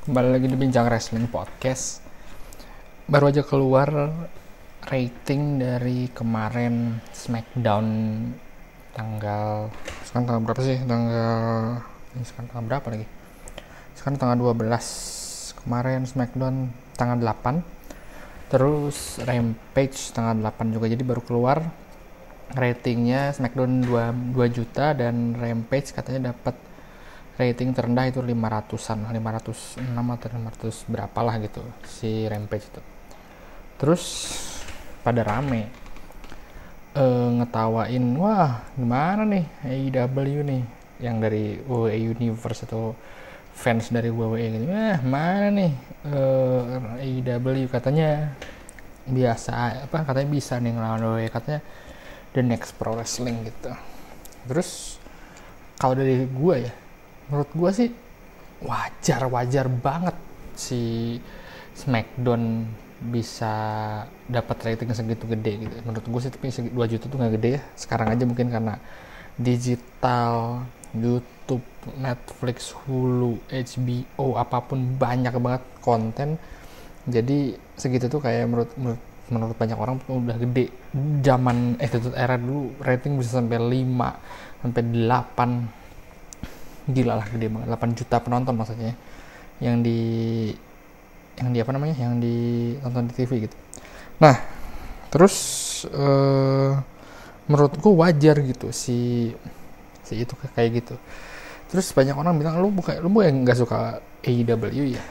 kembali lagi di Bincang Wrestling Podcast. Baru aja keluar rating dari kemarin Smackdown tanggal sekarang tanggal berapa sih? Tanggal ini sekarang tanggal berapa lagi? Sekarang tanggal 12 kemarin Smackdown tanggal 8 terus Rampage tanggal 8 juga jadi baru keluar ratingnya Smackdown 2, 2 juta dan Rampage katanya dapat rating terendah itu 500-an 506 atau 500 berapa lah gitu si Rampage itu. Terus pada rame. E, ngetawain wah gimana nih AEW nih? Yang dari WWE Universe atau fans dari WWE gitu. Eh mana nih e, AEW katanya biasa apa katanya bisa nih ngelawan WWE katanya the next pro wrestling gitu. Terus kalau dari gue ya menurut gue sih wajar wajar banget si Smackdown bisa dapat rating segitu gede gitu. Menurut gue sih tapi 2 juta tuh nggak gede ya. Sekarang aja mungkin karena digital YouTube Netflix Hulu HBO apa pun banyak banget konten. Jadi segitu tuh kayak menurut menurut menurut banyak orang tuh udah gede. Zaman itu era dulu rating bisa sampai 5 sampai 8 gila lah gede banget. 8 juta penonton maksudnya yang di yang di apa namanya? Yang ditonton di TV gitu. Nah terus uh, menurutku wajar gitu si si itu kayak gitu. Terus banyak orang bilang lu bukan lu bukan nggak suka AEW ya?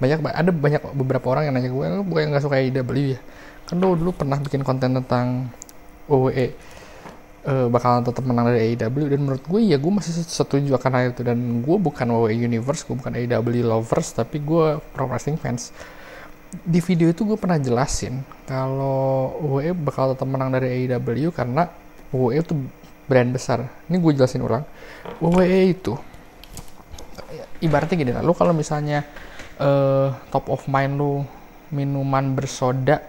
Banyak ada banyak beberapa orang yang nanya gue lu bukan nggak suka AEW ya? Kan lu dulu pernah bikin konten tentang WWE uh, bakalan tetap menang dari AEW dan menurut gue ya gue masih setuju akan hal itu. Dan gue bukan WWE Universe gue bukan AEW lovers tapi gue pro wrestling fans. Di video itu gue pernah jelasin kalau WWE bakal tetap menang dari AEW karena WWE itu brand besar. Ini gue jelasin ulang. WWE itu ibaratnya gini lah kalau misalnya uh, top of mind lu minuman bersoda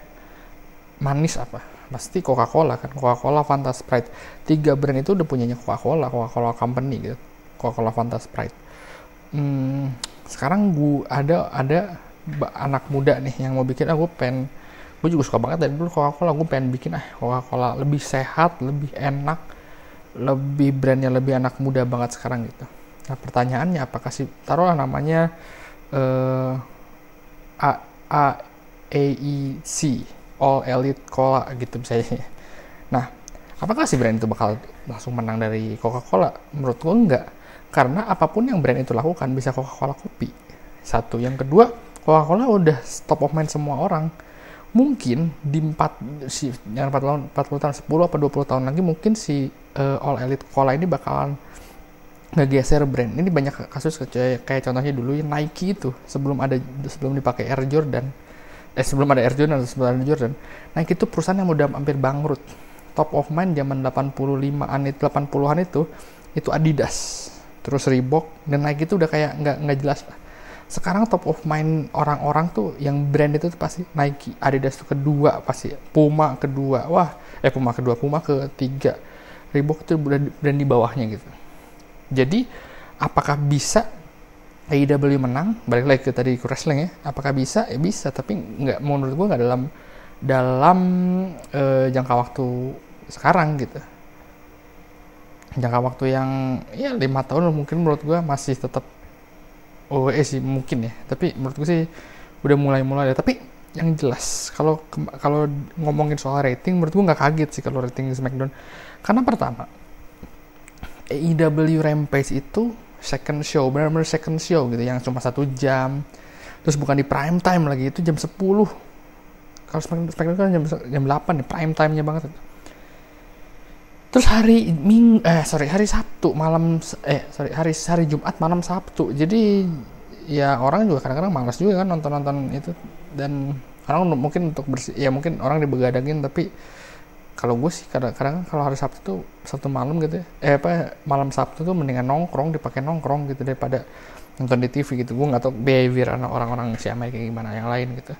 manis apa pasti Coca-Cola kan. Coca-Cola Fanta Sprite. Tiga brand itu udah punyanya Coca-Cola Coca-Cola Company gitu. Coca-Cola Fanta Sprite. Hmm, sekarang gue ada ada anak muda nih yang mau bikin ah pengen gue juga suka banget dari dulu Coca-Cola. Gue pengen bikin ah Coca-Cola lebih sehat lebih enak lebih brandnya lebih anak muda banget sekarang gitu. Nah pertanyaannya apakah sih taruhlah namanya uh, A A A E C all elite cola gitu misalnya. Nah apakah si brand itu bakal langsung menang dari Coca-Cola? Menurut gue enggak. Karena apa pun yang brand itu lakukan bisa Coca-Cola kopi satu. Yang kedua Coca-Cola udah top of mind semua orang. Mungkin di 4 si yang 4 tahun 40 tahun 10 atau 20 tahun lagi mungkin si uh, All Elite Cola ini bakalan ngegeser brand. Ini banyak kasus kayak, kayak contohnya dulu yang Nike itu sebelum ada sebelum dipakai Air Jordan eh sebelum ada Air Jordan sebelum ada Jordan. Nike itu perusahaan yang udah hampir bangkrut. Top of mind zaman 85-an itu 80-an itu itu Adidas. Terus Reebok dan Nike itu udah kayak nggak nggak jelas sekarang top of mind orang-orang tuh yang brand itu tuh pasti Nike Adidas itu kedua pasti. Puma kedua. Wah eh Puma kedua Puma ketiga. Reebok itu brand di bawahnya gitu. Jadi apakah bisa AEW menang balik lagi ke tadi ke wrestling ya. Apakah bisa? Ya bisa tapi nggak menurut gue nggak dalam dalam uh, jangka waktu sekarang gitu. Jangka waktu yang ya lima tahun mungkin menurut gue masih tetap eh sih mungkin ya. Tapi menurut gue sih udah mulai-mulai ya tapi yang jelas kalau kalau ngomongin soal rating menurut gue nggak kaget sih kalau rating SmackDown. Karena pertama AEW Rampage itu second show benar-benar second show gitu yang cuma satu jam. Terus bukan di prime time lagi itu jam 10 kalau Smackdown kan jam jam 8 nih prime time-nya banget. Terus hari ming eh sorry hari Sabtu malam eh sorry hari hari Jumat malam Sabtu. Jadi ya orang juga kadang-kadang malas juga kan nonton-nonton itu. Dan orang mungkin untuk bersih ya mungkin orang dibegadangin tapi kalau gue sih kadang-kadang kalau hari Sabtu tuh Sabtu malam gitu ya, eh apa malam Sabtu tuh mendingan nongkrong dipakai nongkrong gitu daripada nonton di TV gitu. Gue nggak tahu behavior orang-orang si Amerika gimana yang lain gitu.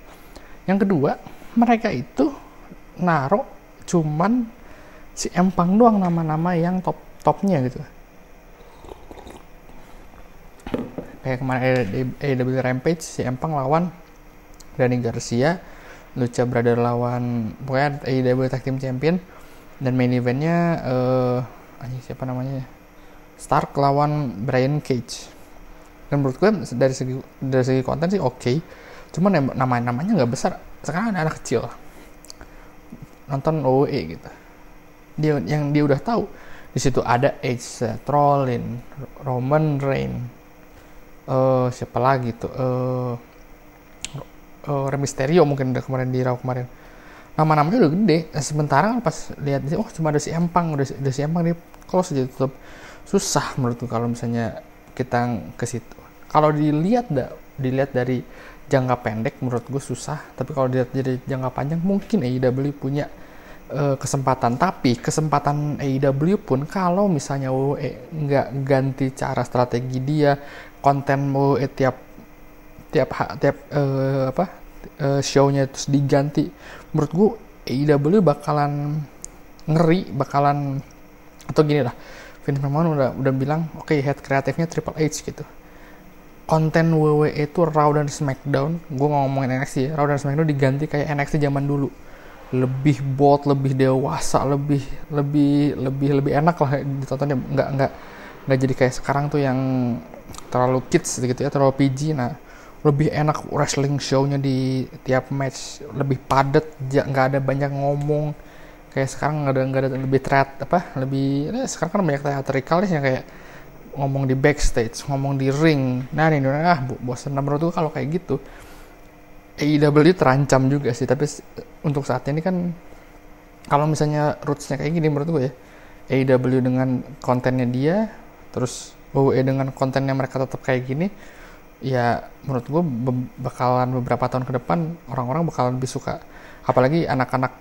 Yang kedua mereka itu naruh cuman si empang doang nama-nama yang top topnya gitu. Kayak kemarin AEW Rampage si Empang lawan Danny Garcia Lucha Brother lawan pokoknya AEW Tag Team Champion. Dan main eventnya uh, siapa namanya Stark lawan Brian Cage. Dan menurut gue dari segi dari segi konten sih oke. Okay. cuman nama namanya nggak besar. Sekarang ada anak kecil. Nonton OE gitu. Dia yang dia udah tahu di situ ada Edge, Trollin, Roman Reign, uh, siapa lagi tuh, uh, uh, Rey Mysterio mungkin udah kemarin di Raw kemarin. Nama-namanya udah gede. Nah, sementara kan pas lihat oh cuma ada si Empang, udah, udah si Empang dia close aja tutup. Susah menurutku kalau misalnya kita ke situ. Kalau dilihat dilihat dari jangka pendek menurut gue susah, tapi kalau dilihat dari jangka panjang mungkin AEW punya uh, kesempatan. Tapi kesempatan AEW pun kalau misalnya WWE nggak ganti cara strategi dia, konten WWE tiap tiap tiap uh, apa uh, show-nya terus diganti, menurut gue AEW bakalan ngeri, bakalan atau gini lah. Vince McMahon udah udah bilang oke okay, head kreatifnya Triple H gitu. Konten WWE itu Raw dan SmackDown gue ngomongin NXT ya Raw dan SmackDown diganti kayak NXT zaman dulu. Lebih bold, lebih dewasa, lebih lebih lebih lebih enak lah ditontonnya. Nggak nggak nggak jadi kayak sekarang tuh yang terlalu kids gitu ya terlalu PG nah lebih enak wrestling show-nya di tiap match. Lebih padat nggak ada banyak ngomong. Kayak sekarang nggak ada nggak ada lebih threat apa lebih ya sekarang kan banyak teatrikal ya kayak ngomong di backstage ngomong di ring. Nah ini ah bosan menurut tuh kalau kayak gitu AEW terancam juga sih. Tapi untuk saat ini kan kalau misalnya rootsnya kayak gini menurut gue ya AEW dengan kontennya dia terus WWE dengan kontennya mereka tetap kayak gini ya menurut gue be bakalan beberapa tahun ke depan orang-orang bakalan lebih suka apalagi anak-anak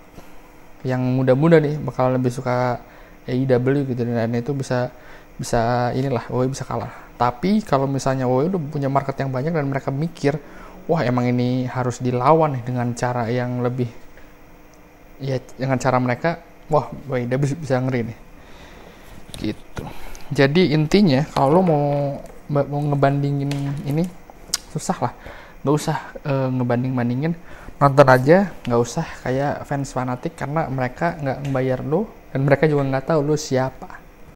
yang muda-muda nih bakalan lebih suka AEW gitu dan itu bisa bisa inilah WWE bisa kalah. Tapi kalau misalnya WWE udah punya market yang banyak dan mereka mikir wah emang ini harus dilawan nih dengan cara yang lebih ya dengan cara mereka wah udah bisa, ngeri nih. Gitu. Jadi intinya kalau mau mau ngebandingin ini susah lah. Nggak usah uh, ngebanding bandingin nonton aja nggak usah. Kayak fans fanatik karena mereka nggak membayar lo dan mereka juga nggak tahu lo siapa